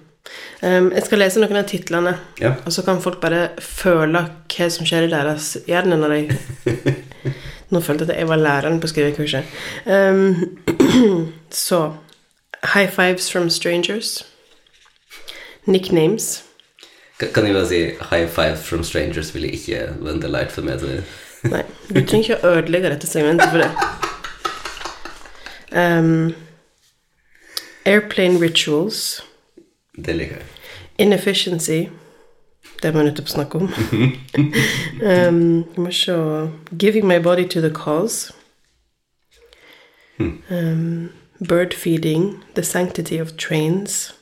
Um, jeg skal lese noen av titlene, ja. og så kan folk bare føle hva som skjer i deres hjerne når de *laughs* Nå følte jeg at jeg var læreren på skrivekurset. Um, *clears throat* så High fives from strangers. Nicknames. Kan- jeg bare si high five from strangers ville ikke være en delight for meg. Så. Nei, du trenger ikke å ødelegge dette segmentet for det. Um, *laughs* airplane rituals. Det liker jeg. Inefficiency. Det må vi nettopp snakke om. *laughs* um, vi må se Giving my body to the cause. Um, bird feeding. The sanctity of trains.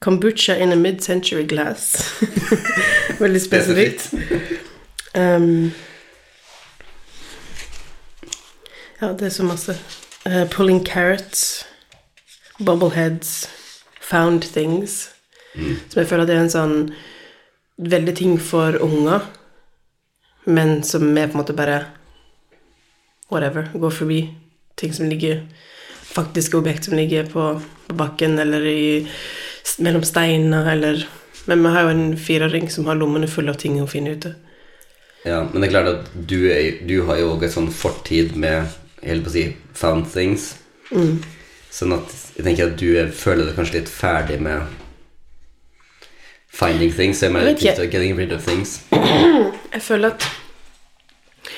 Kombucha in a mid-century glass. *laughs* Veldig spesifikt. Um, ja, det er så masse. Uh, pulling carrots. Bobbleheads. Found things. Som jeg føler at det er en sånn veldig ting for unger, men som er på en måte bare whatever, går forbi ting som ligger Faktiske objekt som ligger på, på bakken eller i, mellom steiner eller Men vi har jo en fireåring som har lommene fulle av ting å finne ute. Ja, men det er klart at du, er, du har jo også et sånn fortid med jeg holdt på å si, found things. Sånn at jeg tenker at du er, føler deg kanskje litt ferdig med finding things. Jeg mener Jeg getting rid of things. Jeg føler at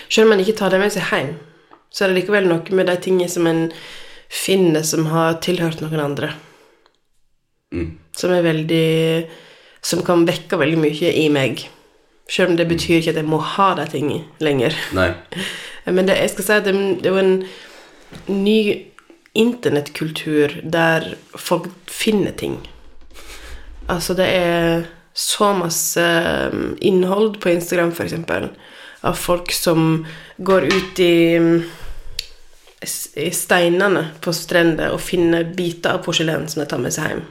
selv om man ikke tar det med seg hjem, så er det likevel noe med de tingene som en finner som har tilhørt noen andre. Som er veldig Som kan vekke veldig mye i meg. Selv om det betyr ikke at jeg må ha de tingene lenger. Nei. *laughs* Men det, jeg skal si at det, det jo en ny internettkultur der folk finner ting. Altså, det er så masse um, innhold på Instagram, eksempel, av folk som går ut i, um, i steinene på strender og finner biter av porselen som de tar med seg hjem.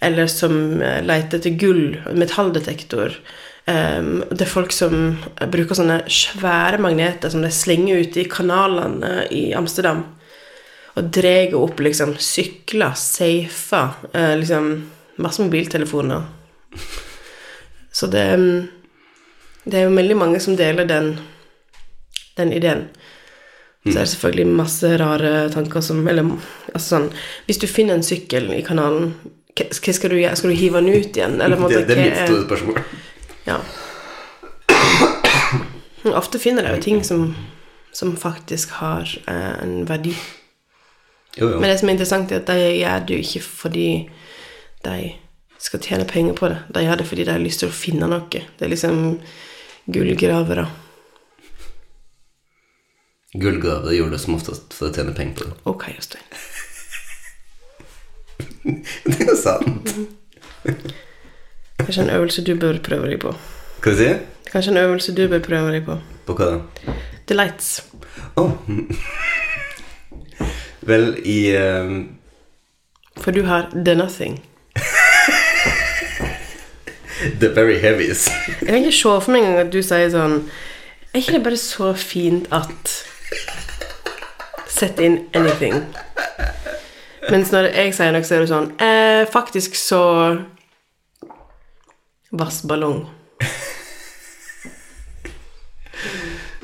Eller som eh, leter etter gull, metalldetektor. Um, det er folk som bruker sånne svære magneter som de slenger ut i kanalene i Amsterdam. Og drar opp liksom sykler, safer, eh, liksom masse mobiltelefoner. Så det, mm, det er jo veldig mange som deler den, den ideen. Så er det selvfølgelig masse rare tanker som Eller altså sånn Hvis du finner en sykkel i kanalen, hva skal du gjøre? Skal du hive den ut igjen? Eller måte, Det, det er mitt store spørsmål. ja. Ofte finner jeg jo ting som, som faktisk har eh, en verdi. Jo, jo. Men det som er interessant, er at de gjør det jo ikke fordi de skal tjene penger på det. De gjør det fordi de har lyst til å finne noe. Det er liksom gullgravere. Gullgravere gjorde det som oftest for å tjene penger på det. Ok, Jostein. *laughs* Det er sant. Kanskje en øvelse du bør prøve deg på. Hva sier du? Kanskje en øvelse du bør prøve deg på. På hva da? Delights. Åh. Vel, *laughs* i um... For du har the nothing. *laughs* The Very Heavies. Jeg kan ikke se for meg engang at du sier sånn Er ikke det bare så fint at Sett inn anything. Mens når jeg sier noe, så er det sånn eh, Faktisk så Vass ballong.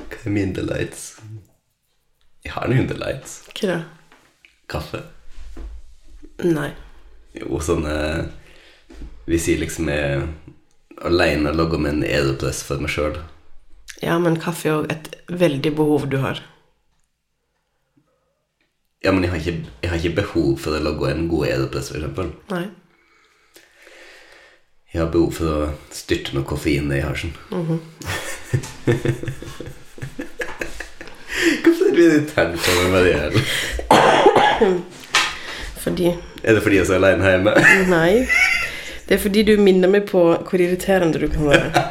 Hva er min delights? Jeg har noen delights. Hva da? Kaffe. Nei. Jo, sånn eh, Hvis jeg liksom er aleine og logger med en aeropress for meg sjøl. Ja, men kaffe er òg et veldig behov du har. Ja, men jeg har, ikke, jeg har ikke behov for å logge en god aeropress, eksempel. Nei. Jeg har behov for å styrte noe koffein i halsen. *laughs* Hvorfor er du irritert på meg, Marielle? *coughs* Fordi Er det fordi jeg er så aleine hjemme? *laughs* Nei. Det er fordi du minner meg på hvor irriterende du kan være.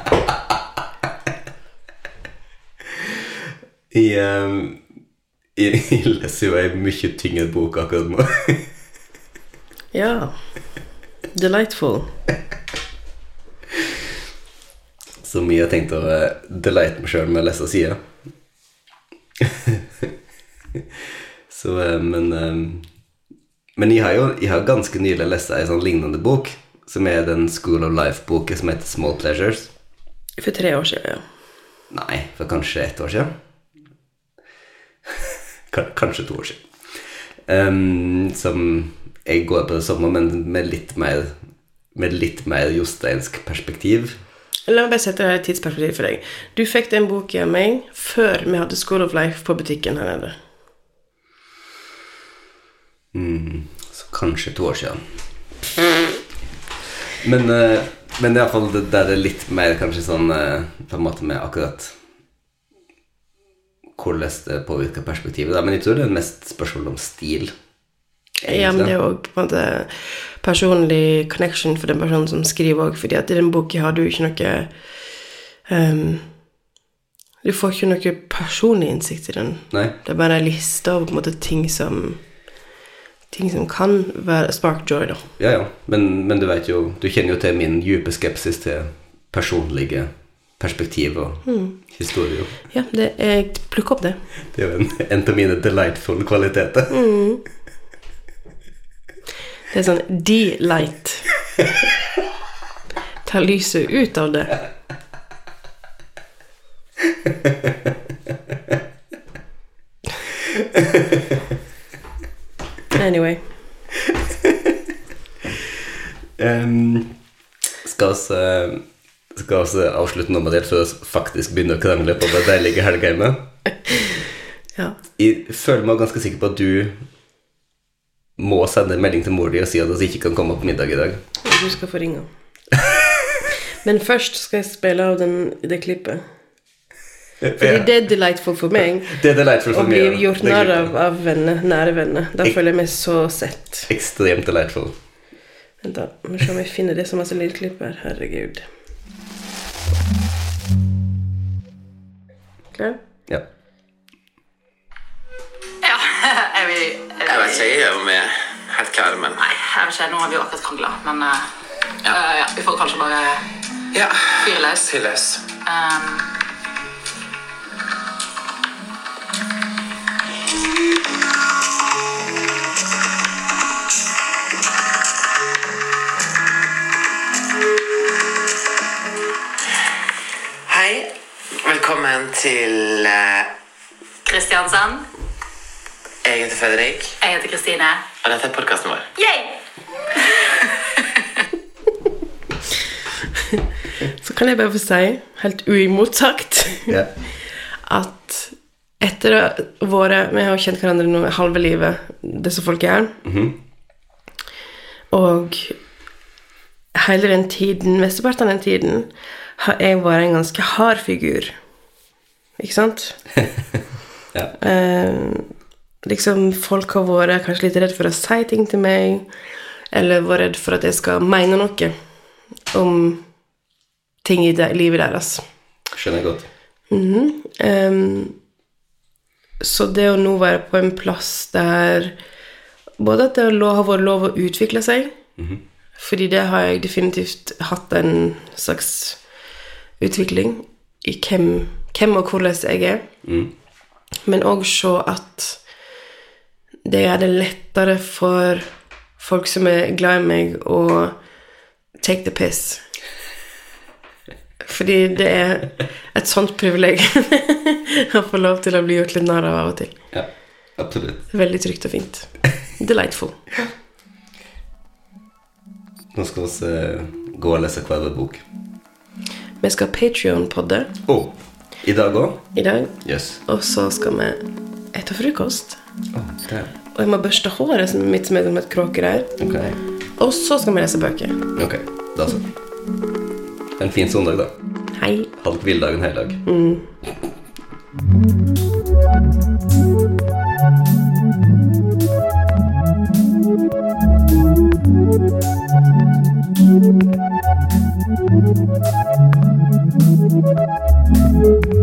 Jeg, ehm, jeg, jeg leser jo ei mye tyngre bok akkurat nå. *laughs* Ja. Delightful. Som jeg har tenkt å eh, delighte meg sjøl med å lese sida. Så, eh, men eh, Men jeg har jo jeg har ganske nylig lest ei sånn lignende bok, som er den School of Life-boken som heter Small Pleasures. For tre år siden, ja. Nei, for kanskje ett år siden. *laughs* Kanskje to år siden. Um, som jeg går på det samme, men med litt mer med litt mer josteinsk perspektiv. La meg bare sette det i tidsperspektiv for deg. Du fikk den boka av meg før vi hadde School of Life på butikken her nede. Så kanskje to år siden. Men, eh, men iallfall det der er litt mer kanskje sånn eh, på en måte med akkurat hvordan det påvirker perspektivet. Da. Men jeg tror det er mest spørsmål om stil. Ja, men det er òg på en måte personlig connection for den personen som skriver òg, fordi at i den boka har du ikke noe um, Du får ikke noe personlig innsikt i den. Nei? Det er bare en liste over på en måte ting som Ting som kan være spark joy, da. Ja, ja. Men, men du vet jo Du kjenner jo til min dype skepsis til personlige perspektiv og historie Ja, det jeg plukker opp det. Det er jo en, en av mine delightful kvaliteter. Det er sånn delight. Ta lyset ut av det. *laughs* Anyway. *laughs* um, skal vi eh, skal vi avslutte nå med det før vi faktisk begynner å krangle på det deilige helgeheimet? *laughs* Ja. Jeg føler meg ganske sikker på at du må sende en melding til mor di og si at vi ikke kan komme på middag i dag. Du skal få ringe. Men først skal jeg spille av den, det klippet. Fordi det er delightful for meg Det er delightful å for meg. gjort bli gjort narr av av venner, nære venner. Da føler jeg meg så sett. Ekstremt delightful. Vent da, må se om jeg finner det som er så lite klipp her. Herregud. Klar? Ja. Ja, *laughs* er vi er Jeg vet ikke jeg er om vi er helt klare, men Nei, jeg vet ikke. Nå har vi jo akkurat krangla, men uh, ja. Uh, ja, vi får kanskje bare ja. fyre løs. Fyre løs. Um, Velkommen til Kristiansand. Kristiansand. Jeg heter Fredrik, Jeg heter Kristine. og dette er podkasten vår. Yay! Så kan jeg bare få si, helt uimotsagt, yeah. at etter å ha vært Vi har kjent hverandre nå halve livet, disse folk er. Og hele den tiden, mesteparten av den tiden, har jeg vært en ganske hard figur. Ikke sant? *laughs* Ja. Eh, liksom Folk har vært kanskje litt redd for å si ting til meg, eller vært redd for at jeg skal mene noe om ting i de, livet deres. Skjønner jeg godt. Ehm, så det å nå være på en plass der Både at det har vært lov å utvikle seg, fordi det har jeg definitivt hatt en slags utvikling i hvem, hvem og hvordan jeg er. Men òg se at det gjør det lettere for folk som er glad i meg, å take the piss. Fordi det er et sånt privilegium *laughs* å få lov til å bli gjort litt narr av av og til. Ja, absolutt. Veldig trygt og fint. Delightful. Nå skal vi gå og lese hver vår bok. Vi skal Patrion-podde Å, i dag òg? i dag, Yes. og så skal vi spise frokost. Oh. Og jeg må børste håret som mitt som er som et kråkereir. Ok. Og så skal vi lese bøker. Ok, da så. En fin søndag, da. Hei. Halv hviledagen Mm. Thank Thank you.